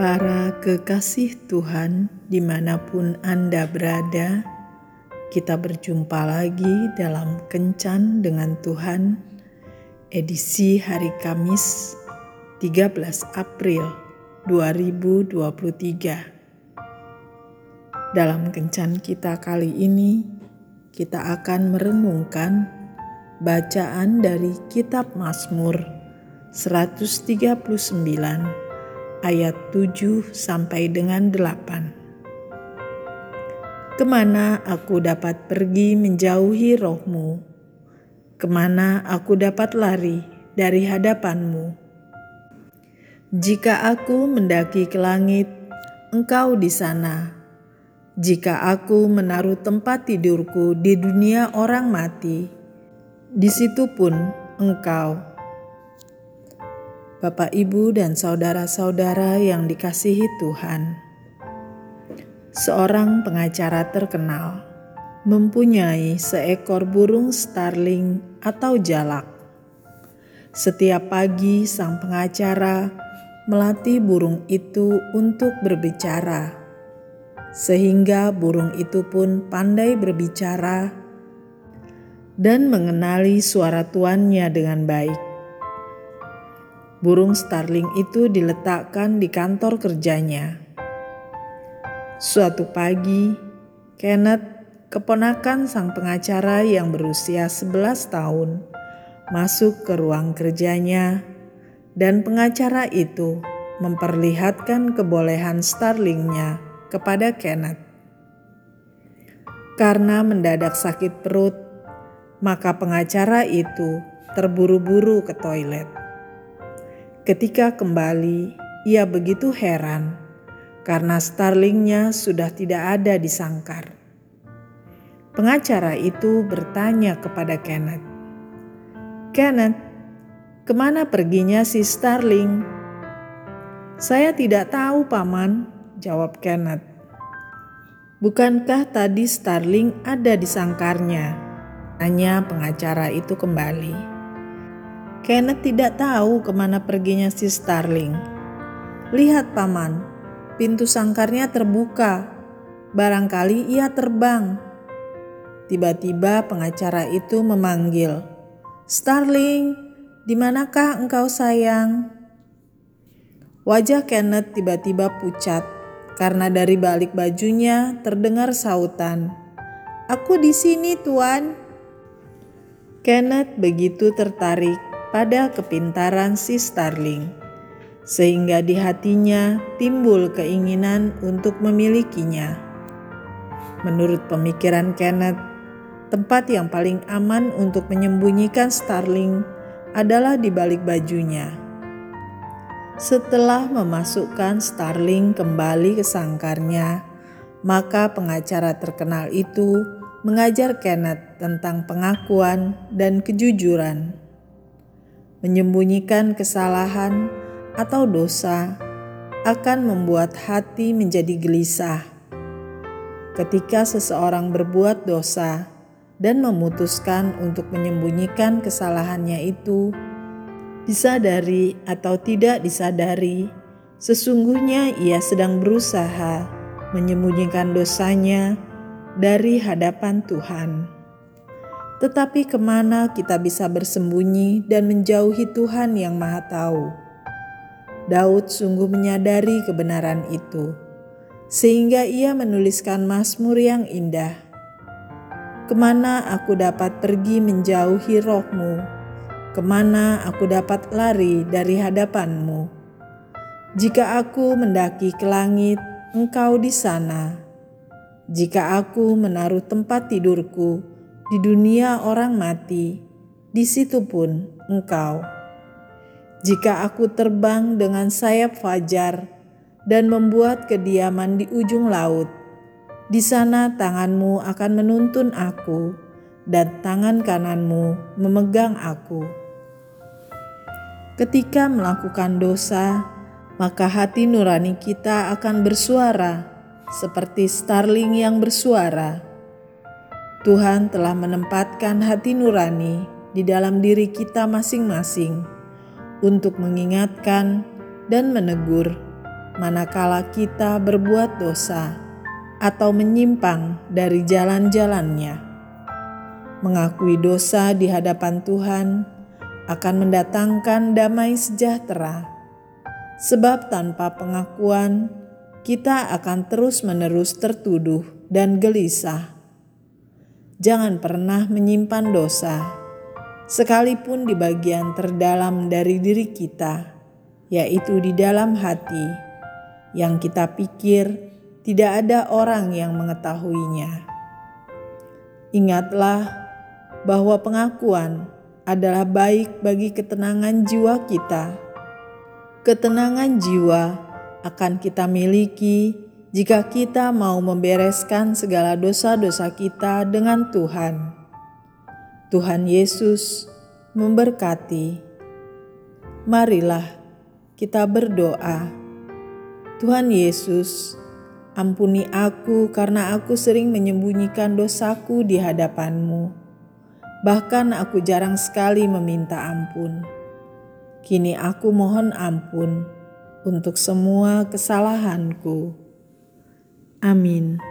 Para kekasih Tuhan, di mana pun Anda berada, kita berjumpa lagi dalam Kencan dengan Tuhan, edisi hari Kamis 13 April 2023. Dalam Kencan kita kali ini, kita akan merenungkan bacaan dari Kitab Mazmur 139 ayat 7 sampai dengan 8. Ke mana aku dapat pergi menjauhi rohmu? Ke mana aku dapat lari dari hadapanmu? Jika aku mendaki ke langit, engkau di sana. Jika aku menaruh tempat tidurku di dunia orang mati, di situ pun engkau Bapak, Ibu, dan saudara-saudara yang dikasihi Tuhan. Seorang pengacara terkenal mempunyai seekor burung starling atau jalak. Setiap pagi, sang pengacara melatih burung itu untuk berbicara, sehingga burung itu pun pandai berbicara dan mengenali suara tuannya dengan baik. Burung starling itu diletakkan di kantor kerjanya. Suatu pagi, Kenneth, keponakan sang pengacara yang berusia 11 tahun, masuk ke ruang kerjanya dan pengacara itu memperlihatkan kebolehan starlingnya kepada Kenneth. Karena mendadak sakit perut, maka pengacara itu terburu-buru ke toilet. Ketika kembali, ia begitu heran karena starlingnya sudah tidak ada di sangkar. Pengacara itu bertanya kepada Kenneth, "Kenneth, ke mana perginya si Starling?" "Saya tidak tahu, Paman," jawab Kenneth. "Bukankah tadi Starling ada di sangkarnya?" Tanya pengacara itu kembali. Kenneth tidak tahu ke mana perginya si Starling. Lihat paman, pintu sangkarnya terbuka. Barangkali ia terbang. Tiba-tiba pengacara itu memanggil, Starling, di manakah engkau sayang? Wajah Kenneth tiba-tiba pucat karena dari balik bajunya terdengar sautan. Aku di sini, Tuan. Kenneth begitu tertarik pada kepintaran si Starling, sehingga di hatinya timbul keinginan untuk memilikinya. Menurut pemikiran Kenneth, tempat yang paling aman untuk menyembunyikan Starling adalah di balik bajunya. Setelah memasukkan Starling kembali ke sangkarnya, maka pengacara terkenal itu mengajar Kenneth tentang pengakuan dan kejujuran menyembunyikan kesalahan atau dosa akan membuat hati menjadi gelisah. Ketika seseorang berbuat dosa dan memutuskan untuk menyembunyikan kesalahannya itu, disadari atau tidak disadari, sesungguhnya ia sedang berusaha menyembunyikan dosanya dari hadapan Tuhan. Tetapi ke mana kita bisa bersembunyi dan menjauhi Tuhan yang Maha Tahu? Daud sungguh menyadari kebenaran itu, sehingga ia menuliskan Mazmur yang indah. Ke mana aku dapat pergi menjauhi rohmu? Ke mana aku dapat lari dari hadapanmu? Jika aku mendaki ke langit, engkau di sana. Jika aku menaruh tempat tidurku, di dunia orang mati, di situ pun engkau. Jika aku terbang dengan sayap fajar dan membuat kediaman di ujung laut, di sana tanganmu akan menuntun aku dan tangan kananmu memegang aku. Ketika melakukan dosa, maka hati nurani kita akan bersuara seperti starling yang bersuara Tuhan telah menempatkan hati nurani di dalam diri kita masing-masing untuk mengingatkan dan menegur, manakala kita berbuat dosa atau menyimpang dari jalan-jalannya. Mengakui dosa di hadapan Tuhan akan mendatangkan damai sejahtera, sebab tanpa pengakuan kita akan terus-menerus tertuduh dan gelisah. Jangan pernah menyimpan dosa, sekalipun di bagian terdalam dari diri kita, yaitu di dalam hati, yang kita pikir tidak ada orang yang mengetahuinya. Ingatlah bahwa pengakuan adalah baik bagi ketenangan jiwa kita. Ketenangan jiwa akan kita miliki jika kita mau membereskan segala dosa-dosa kita dengan Tuhan. Tuhan Yesus memberkati. Marilah kita berdoa. Tuhan Yesus, ampuni aku karena aku sering menyembunyikan dosaku di hadapan-Mu Bahkan aku jarang sekali meminta ampun. Kini aku mohon ampun untuk semua kesalahanku. Amin.